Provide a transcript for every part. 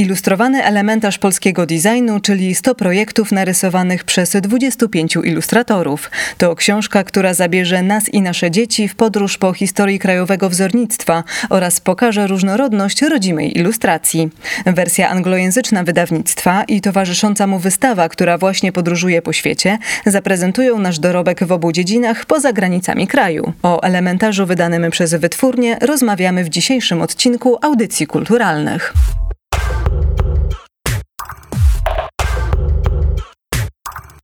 Ilustrowany elementarz polskiego designu, czyli 100 projektów narysowanych przez 25 ilustratorów. To książka, która zabierze nas i nasze dzieci w podróż po historii krajowego wzornictwa oraz pokaże różnorodność rodzimej ilustracji. Wersja anglojęzyczna wydawnictwa i towarzysząca mu wystawa, która właśnie podróżuje po świecie, zaprezentują nasz dorobek w obu dziedzinach poza granicami kraju. O elementarzu wydanym przez wytwórnię rozmawiamy w dzisiejszym odcinku Audycji Kulturalnych.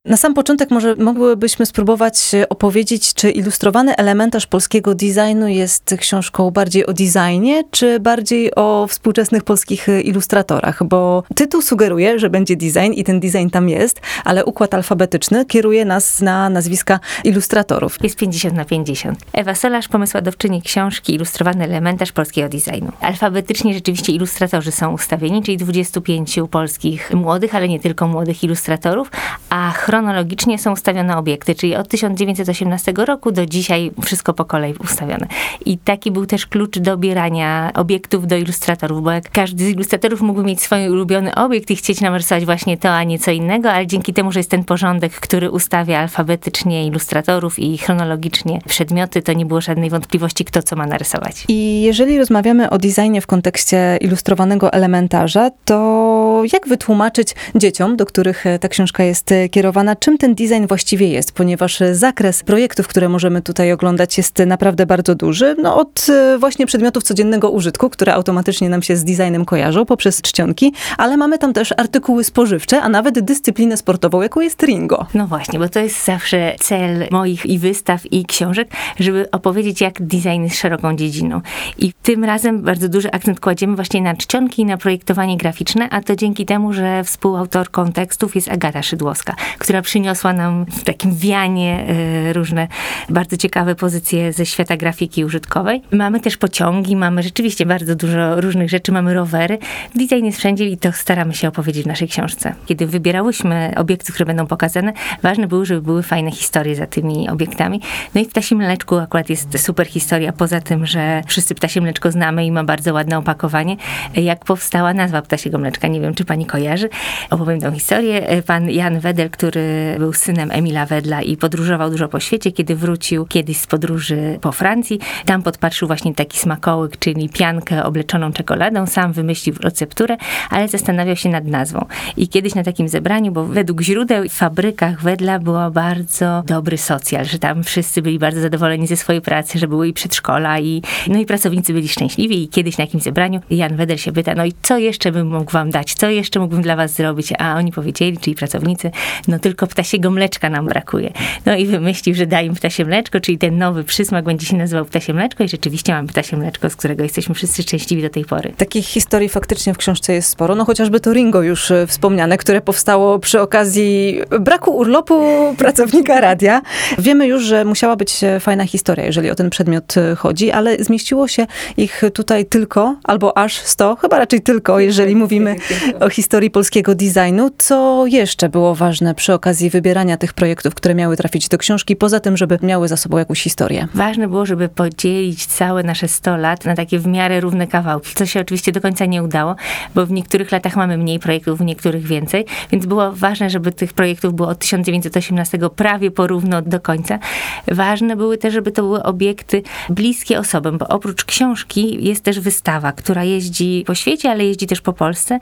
Na sam początek może mogłybyśmy spróbować opowiedzieć, czy ilustrowany elementarz polskiego designu jest książką bardziej o designie, czy bardziej o współczesnych polskich ilustratorach, bo tytuł sugeruje, że będzie design i ten design tam jest, ale układ alfabetyczny kieruje nas na nazwiska ilustratorów. Jest 50 na 50. Ewa Solarz, pomysłodawczyni książki Ilustrowany elementarz polskiego designu. Alfabetycznie rzeczywiście ilustratorzy są ustawieni, czyli 25 polskich młodych, ale nie tylko młodych ilustratorów, a chron chronologicznie są ustawione obiekty, czyli od 1918 roku do dzisiaj wszystko po kolei ustawione. I taki był też klucz dobierania obiektów do ilustratorów, bo jak każdy z ilustratorów mógłby mieć swój ulubiony obiekt i chcieć narysować właśnie to, a nie co innego, ale dzięki temu, że jest ten porządek, który ustawia alfabetycznie ilustratorów i chronologicznie przedmioty, to nie było żadnej wątpliwości, kto co ma narysować. I jeżeli rozmawiamy o designie w kontekście ilustrowanego elementarza, to jak wytłumaczyć dzieciom, do których ta książka jest kierowana, na czym ten design właściwie jest, ponieważ zakres projektów, które możemy tutaj oglądać jest naprawdę bardzo duży. No od e, właśnie przedmiotów codziennego użytku, które automatycznie nam się z designem kojarzą, poprzez czcionki, ale mamy tam też artykuły spożywcze, a nawet dyscyplinę sportową, jaką jest Ringo. No właśnie, bo to jest zawsze cel moich i wystaw, i książek, żeby opowiedzieć, jak design jest szeroką dziedziną. I tym razem bardzo duży akcent kładziemy właśnie na czcionki i na projektowanie graficzne, a to dzięki temu, że współautorką tekstów jest Agata Szydłowska, która przyniosła nam w takim wianie e, różne bardzo ciekawe pozycje ze świata grafiki użytkowej. Mamy też pociągi, mamy rzeczywiście bardzo dużo różnych rzeczy, mamy rowery. Design jest wszędzie i to staramy się opowiedzieć w naszej książce. Kiedy wybierałyśmy obiekty, które będą pokazane, ważne było, żeby były fajne historie za tymi obiektami. No i w Ptasim Mleczku akurat jest super historia, poza tym, że wszyscy Ptasie Mleczko znamy i ma bardzo ładne opakowanie. Jak powstała nazwa Ptasiego Mleczka, nie wiem, czy pani kojarzy. Opowiem tą historię. Pan Jan Wedel, który był synem Emila Wedla i podróżował dużo po świecie. Kiedy wrócił kiedyś z podróży po Francji, tam podpatrzył właśnie taki smakołyk, czyli piankę obleczoną czekoladą. Sam wymyślił recepturę, ale zastanawiał się nad nazwą. I kiedyś na takim zebraniu, bo według źródeł w fabrykach Wedla było bardzo dobry socjal, że tam wszyscy byli bardzo zadowoleni ze swojej pracy, że były i przedszkola i, no i pracownicy byli szczęśliwi i kiedyś na jakimś zebraniu Jan Wedel się pyta, no i co jeszcze bym mógł wam dać, co jeszcze mógłbym dla was zrobić, a oni powiedzieli, czyli pracownicy, no tylko ptasiego mleczka nam brakuje. No i wymyślił, że da im ptasie mleczko, czyli ten nowy przysmak będzie się nazywał ptasie mleczko i rzeczywiście mamy ptasie mleczko, z którego jesteśmy wszyscy szczęśliwi do tej pory. Takich historii faktycznie w książce jest sporo, no chociażby to Ringo już e, wspomniane, które powstało przy okazji braku urlopu pracownika radia. Wiemy już, że musiała być e, fajna historia, jeżeli o ten przedmiot e, chodzi, ale zmieściło się ich tutaj tylko, albo aż 100, chyba raczej tylko, jeżeli mówimy o historii polskiego designu. Co jeszcze było ważne przy okazji wybierania tych projektów, które miały trafić do książki, poza tym, żeby miały za sobą jakąś historię? Ważne było, żeby podzielić całe nasze 100 lat na takie w miarę równe kawałki, co się oczywiście do końca nie udało, bo w niektórych latach mamy mniej projektów, w niektórych więcej, więc było ważne, żeby tych projektów było od 1918 prawie porówno do końca. Ważne były też, żeby to były obiekty bliskie osobom, bo oprócz książki jest też wystawa, która jeździ po świecie, ale jeździ też po Polsce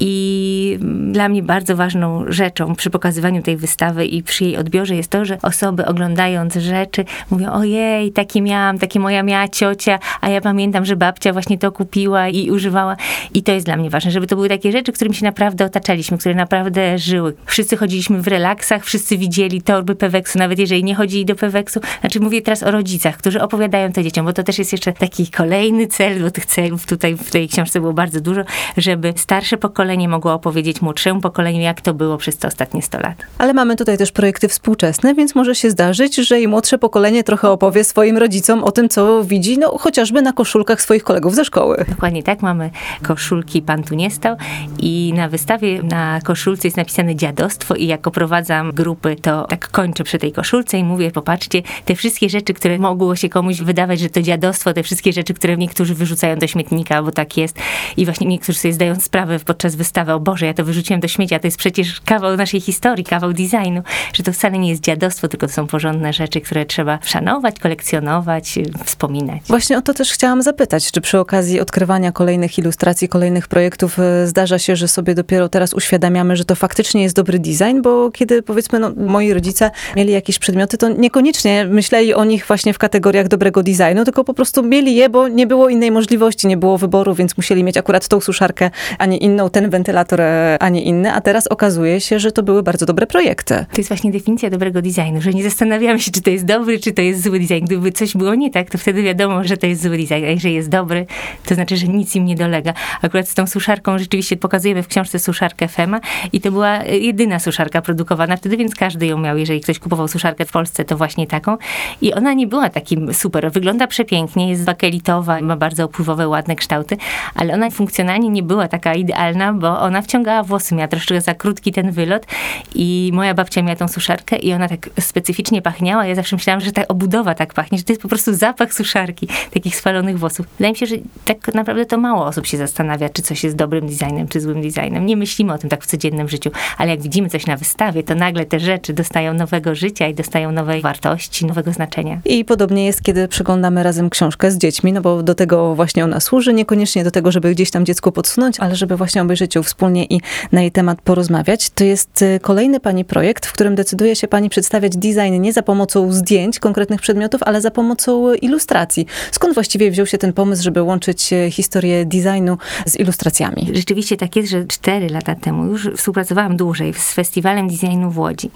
i dla mnie bardzo ważną rzeczą przy pokazywaniu tej wystawy i przy jej odbiorze jest to, że osoby oglądając rzeczy mówią, ojej, takie miałam, takie moja miała ciocia, a ja pamiętam, że babcia właśnie to kupiła i używała. I to jest dla mnie ważne, żeby to były takie rzeczy, którymi się naprawdę otaczaliśmy, które naprawdę żyły. Wszyscy chodziliśmy w relaksach, wszyscy widzieli torby Peweksu, nawet jeżeli nie chodzili do Peweksu. Znaczy mówię teraz o rodzicach, którzy opowiadają to dzieciom, bo to też jest jeszcze taki kolejny cel, bo tych celów tutaj w tej książce było bardzo dużo, żeby starsze pokolenie mogło opowiedzieć młodszemu pokoleniu, jak to było przez te ostatnie 100 lat. Ale mamy tutaj też projekty współczesne, więc może się zdarzyć, że i młodsze pokolenie trochę opowie swoim rodzicom o tym, co widzi, no chociażby na koszulkach swoich kolegów ze szkoły. Dokładnie tak, mamy koszulki Pan tu nie stał i na wystawie na koszulce jest napisane dziadostwo i jako prowadzam grupy, to tak kończę przy tej koszulce i mówię, popatrzcie, te wszystkie rzeczy, które mogło się komuś wydawać, że to dziadostwo, te wszystkie rzeczy, które niektórzy wyrzucają do śmietnika, bo tak jest i właśnie niektórzy sobie zdają sprawę podczas wystawy, o Boże, ja to wyrzuciłem do śmiecia, to jest przecież kawał naszej historii, kawał designu, że to wcale nie jest dziadostwo, tylko to są porządne rzeczy, które trzeba szanować, kolekcjonować, wspominać. Właśnie o to też chciałam zapytać, czy przy okazji odkrywania kolejnych ilustracji, kolejnych projektów e, zdarza się, że sobie dopiero teraz uświadamiamy, że to faktycznie jest dobry design, bo kiedy powiedzmy no, moi rodzice mieli jakieś przedmioty, to niekoniecznie myśleli o nich właśnie w kategoriach dobrego designu, tylko po prostu mieli je, bo nie było innej możliwości, nie było wyboru, więc musieli mieć akurat tą suszarkę, a nie inną, ten wentylator, e, a nie inny, a teraz okazuje się, że to były bardzo dobre projekty. To jest właśnie definicja dobrego designu, że nie zastanawiamy się, czy to jest dobry, czy to jest zły design. Gdyby coś było nie tak, to wtedy wiadomo, że to jest zły design, a jeżeli jest dobry, to znaczy, że nic im nie dolega. Akurat z tą suszarką rzeczywiście pokazujemy w książce suszarkę Fema i to była e, jedyna suszarka produkowana wtedy, więc każdy ją miał. Jeżeli ktoś kupował suszarkę w Polsce, to właśnie taką. I ona nie była takim super. Wygląda przepięknie, jest bakelitowa, ma bardzo opływowe, ładne kształty, ale ona funkcjonalnie nie była taka idealna, bo ona wciągała włosy, miała troszeczkę za krótki ten wylot i moja babcia miała tą suszarkę i ona tak specyficznie pachniała. Ja zawsze myślałam, że ta obudowa tak pachnie, że to jest po prostu zapach suszarki, takich spalonych włosów. Wydaje mi się, że tak naprawdę to mało osób się zastanawia, czy coś jest dobrym designem, czy złym designem. Nie myślimy o tym tak w codziennym życiu, ale jak widzimy coś na wystawie, to nagle te rzeczy dostają nowego życia i dostają nowej wartości, nowego znaczenia. I podobnie jest, kiedy przeglądamy razem książkę z dziećmi, no bo do tego właśnie ona służy, niekoniecznie do tego, żeby gdzieś tam dziecku podsunąć, ale żeby właśnie obejrzeć ją wspólnie i na jej temat porozmawiać. To jest y, kolejny pani projekt, w którym decyduje się pani przedstawiać design nie za pomocą zdjęć konkretnych przedmiotów, ale za pomocą ilustracji. Skąd właściwie wziął się ten pomysł, żeby łączyć y, historię designu z ilustracjami? Rzeczywiście tak jest, że cztery lata temu już współpracowałam dłużej z Festiwalem Designu w Łodzi.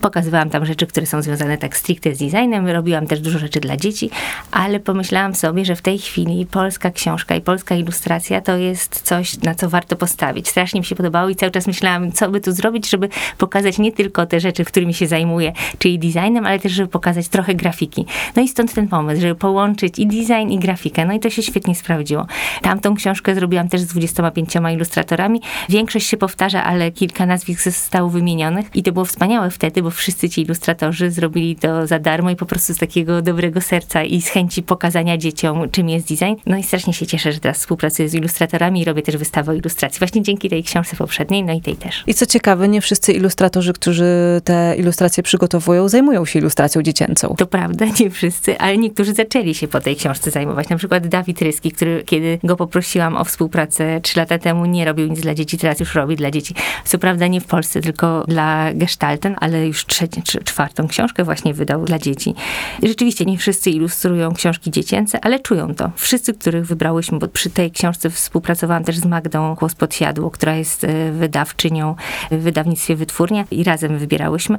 Pokazywałam tam rzeczy, które są związane tak stricte z designem, robiłam też dużo rzeczy dla dzieci, ale pomyślałam sobie, że w tej chwili polska książka i polska ilustracja to jest coś, na co warto postawić. Strasznie mi się podobało i cały czas myślałam, co by tu zrobić, żeby pokazać nie tylko te rzeczy, którymi się zajmuję, czyli designem, ale też, żeby pokazać trochę grafiki. No i stąd ten pomysł, żeby połączyć i design, i grafikę. No i to się świetnie sprawdziło. Tamtą książkę zrobiłam też z 25 ilustratorami. Większość się powtarza, ale kilka nazwisk zostało wymienionych i to było wspaniałe wtedy, bo wszyscy ci ilustratorzy zrobili to za darmo i po prostu z takiego dobrego serca i z chęci pokazania dzieciom, czym jest design. No i strasznie się cieszę, że teraz współpracuję z ilustratorami i robię też wystawę o ilustracji. Właśnie dzięki tej książce poprzedniej, no i tej też. I co ciekawe, nie wszyscy ilustratorzy, którzy te ilustracje przygotowują, zajmują się ilustracją dziecięcą. To prawda, nie wszyscy, ale niektórzy zaczęli się po tej książce zajmować. Na przykład Dawid Ryski, który kiedy go poprosiłam o współpracę trzy lata temu, nie robił nic dla dzieci, teraz już robi dla dzieci. Co prawda nie w Polsce, tylko dla Gestalten, ale już już trzecią czy czwartą książkę właśnie wydał dla dzieci. Rzeczywiście nie wszyscy ilustrują książki dziecięce, ale czują to. Wszyscy, których wybrałyśmy, bo przy tej książce współpracowałam też z Magdą Głos Podsiadło, która jest e, wydawczynią w wydawnictwie Wytwórnia i razem wybierałyśmy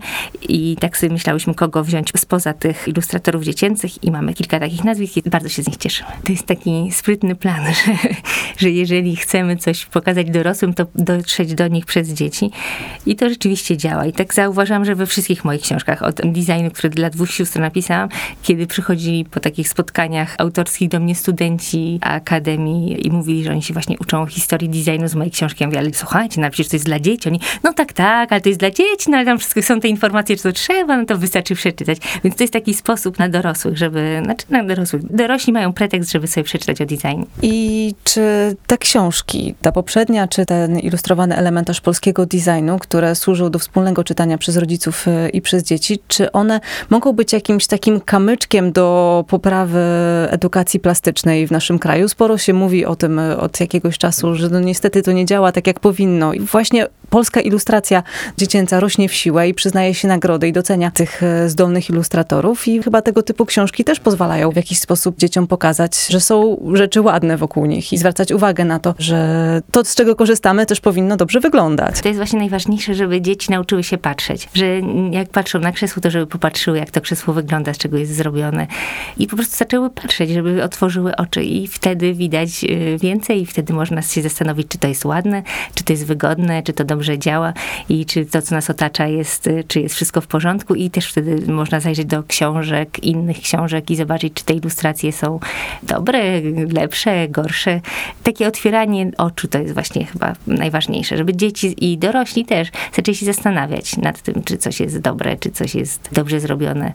i tak sobie myślałyśmy, kogo wziąć spoza tych ilustratorów dziecięcych i mamy kilka takich nazwisk i bardzo się z nich cieszymy. To jest taki sprytny plan, że, że jeżeli chcemy coś pokazać dorosłym, to dotrzeć do nich przez dzieci i to rzeczywiście działa. I tak zauważam, że we wszystkich moich książkach, od designu, który dla dwóch sióstr napisałam, kiedy przychodzili po takich spotkaniach autorskich do mnie studenci akademii i mówili, że oni się właśnie uczą historii designu z mojej książki. Ja mówię, ale słuchajcie, no to jest dla dzieci. Oni, no tak, tak, ale to jest dla dzieci, no ale tam wszystko są te informacje, co trzeba, no to wystarczy przeczytać. Więc to jest taki sposób na dorosłych, żeby, znaczy na dorosłych, dorośli mają pretekst, żeby sobie przeczytać o designie. I czy te książki, ta poprzednia, czy ten ilustrowany elementarz polskiego designu, które służą do wspólnego czytania przez rodziców Y, i przez dzieci, czy one mogą być jakimś takim kamyczkiem do poprawy edukacji plastycznej w naszym kraju? Sporo się mówi o tym y, od jakiegoś czasu, że no niestety to nie działa tak, jak powinno. I właśnie polska ilustracja dziecięca rośnie w siłę i przyznaje się nagrody i docenia tych y, zdolnych ilustratorów i chyba tego typu książki też pozwalają w jakiś sposób dzieciom pokazać, że są rzeczy ładne wokół nich i zwracać uwagę na to, że to, z czego korzystamy, też powinno dobrze wyglądać. To jest właśnie najważniejsze, żeby dzieci nauczyły się patrzeć, że jak patrzą na krzesło, to żeby popatrzyły, jak to krzesło wygląda, z czego jest zrobione. I po prostu zaczęły patrzeć, żeby otworzyły oczy i wtedy widać y, więcej i wtedy można się zastanowić, czy to jest ładne, czy to jest wygodne, czy to dobrze działa i czy to, co nas otacza jest, y, czy jest wszystko w porządku i też wtedy można zajrzeć do książek, innych książek i zobaczyć, czy te ilustracje są dobre, lepsze, gorsze. Takie otwieranie oczu to jest właśnie chyba najważniejsze, żeby dzieci i dorośli też zaczęli się zastanawiać nad tym, czy coś jest dobre, czy coś jest dobrze zrobione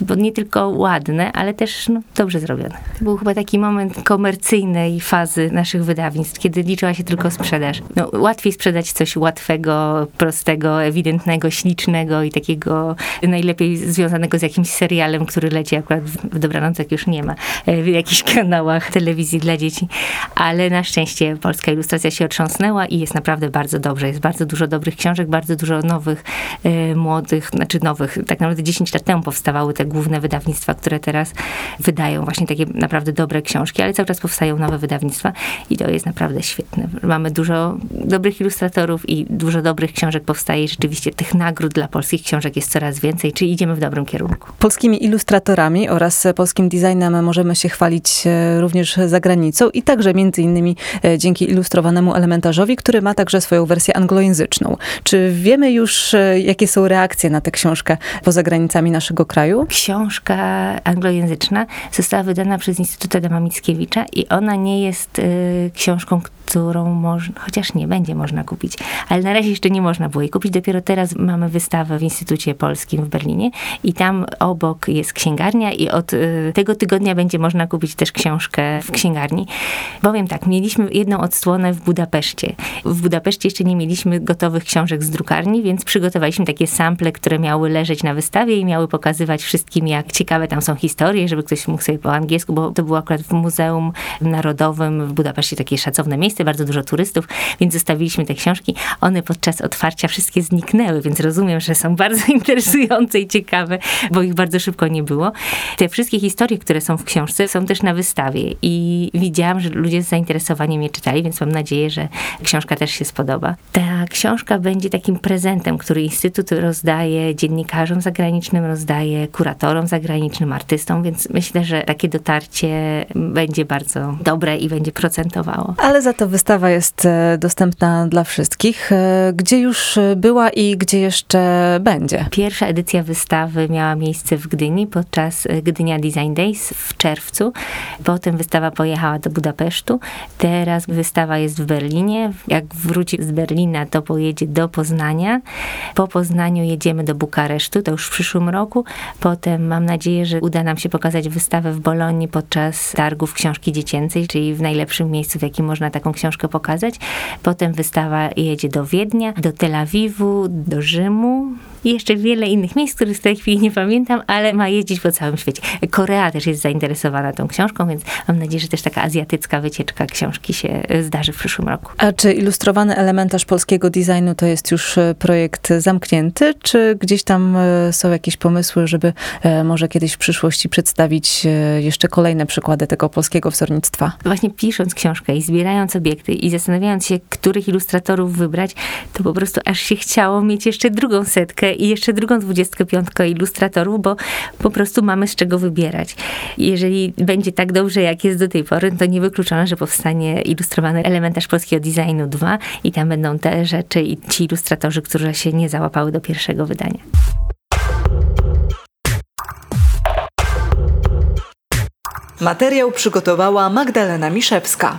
bo nie tylko ładne, ale też no, dobrze zrobione. To był chyba taki moment komercyjnej fazy naszych wydawnictw, kiedy liczyła się tylko sprzedaż. No, łatwiej sprzedać coś łatwego, prostego, ewidentnego, ślicznego i takiego najlepiej związanego z jakimś serialem, który leci akurat w dobranoc, jak już nie ma, e, w jakichś kanałach telewizji dla dzieci. Ale na szczęście polska ilustracja się otrząsnęła i jest naprawdę bardzo dobrze. Jest bardzo dużo dobrych książek, bardzo dużo nowych, e, młodych, znaczy nowych, tak naprawdę 10 lat temu powstawały te główne wydawnictwa, które teraz wydają właśnie takie naprawdę dobre książki, ale cały czas powstają nowe wydawnictwa i to jest naprawdę świetne. Mamy dużo dobrych ilustratorów i dużo dobrych książek powstaje i rzeczywiście tych nagród dla polskich książek jest coraz więcej, czy idziemy w dobrym kierunku. Polskimi ilustratorami oraz polskim designem możemy się chwalić e, również za granicą i także między innymi e, dzięki ilustrowanemu elementarzowi, który ma także swoją wersję anglojęzyczną. Czy wiemy już, e, jakie są reakcje na tę książkę poza granicami naszego kraju? książka anglojęzyczna została wydana przez Instytut Adama Mickiewicza i ona nie jest y, książką, którą można, chociaż nie będzie można kupić, ale na razie jeszcze nie można było jej kupić. Dopiero teraz mamy wystawę w Instytucie Polskim w Berlinie i tam obok jest księgarnia i od y, tego tygodnia będzie można kupić też książkę w księgarni. Powiem tak, mieliśmy jedną odsłonę w Budapeszcie. W Budapeszcie jeszcze nie mieliśmy gotowych książek z drukarni, więc przygotowaliśmy takie sample, które miały leżeć na wystawie i miały pokazywać wszystkim, jak ciekawe tam są historie, żeby ktoś mógł sobie po angielsku, bo to było akurat w Muzeum Narodowym w Budapeszcie takie szacowne miejsce, bardzo dużo turystów, więc zostawiliśmy te książki. One podczas otwarcia wszystkie zniknęły, więc rozumiem, że są bardzo interesujące i ciekawe, bo ich bardzo szybko nie było. Te wszystkie historie, które są w książce, są też na wystawie i widziałam, że ludzie z zainteresowaniem je czytali, więc mam nadzieję, że książka też się spodoba. Ta książka będzie takim prezentem, który Instytut rozdaje dziennikarzom zagranicznym, rozdaje kuratorom zagranicznym, artystom, więc myślę, że takie dotarcie będzie bardzo dobre i będzie procentowało. Ale za to wystawa jest e, dostępna dla wszystkich. E, gdzie już była i gdzie jeszcze będzie? Pierwsza edycja wystawy miała miejsce w Gdyni podczas e, Gdynia Design Days w czerwcu. Potem wystawa pojechała do Budapesztu. Teraz wystawa jest w Berlinie. Jak wróci z Berlina, to pojedzie do Poznania. Po Poznaniu jedziemy do Bukaresztu, to już w przyszłym roku. Potem mam nadzieję, że uda nam się pokazać wystawę w Bolonii podczas targów książki dziecięcej, czyli w najlepszym miejscu, w jakim można taką książkę pokazać. Potem wystawa jedzie do Wiednia, do Tel Awiwu, do Rzymu i jeszcze wiele innych miejsc, których w tej chwili nie pamiętam, ale ma jeździć po całym świecie. Korea też jest zainteresowana tą książką, więc mam nadzieję, że też taka azjatycka wycieczka książki się e, zdarzy w przyszłym roku. A czy ilustrowany elementarz polskiego designu to jest już e, projekt zamknięty, czy gdzieś tam e, są jakieś pomysły, żeby może kiedyś w przyszłości przedstawić jeszcze kolejne przykłady tego polskiego wzornictwa? Właśnie pisząc książkę i zbierając obiekty i zastanawiając się, których ilustratorów wybrać, to po prostu aż się chciało mieć jeszcze drugą setkę i jeszcze drugą dwudziestkę piątkę ilustratorów, bo po prostu mamy z czego wybierać. Jeżeli będzie tak dobrze, jak jest do tej pory, to niewykluczone, że powstanie ilustrowany elementarz polskiego designu 2 i tam będą te rzeczy i ci ilustratorzy, którzy się nie załapały do pierwszego wydania. Materiał przygotowała Magdalena Miszewska.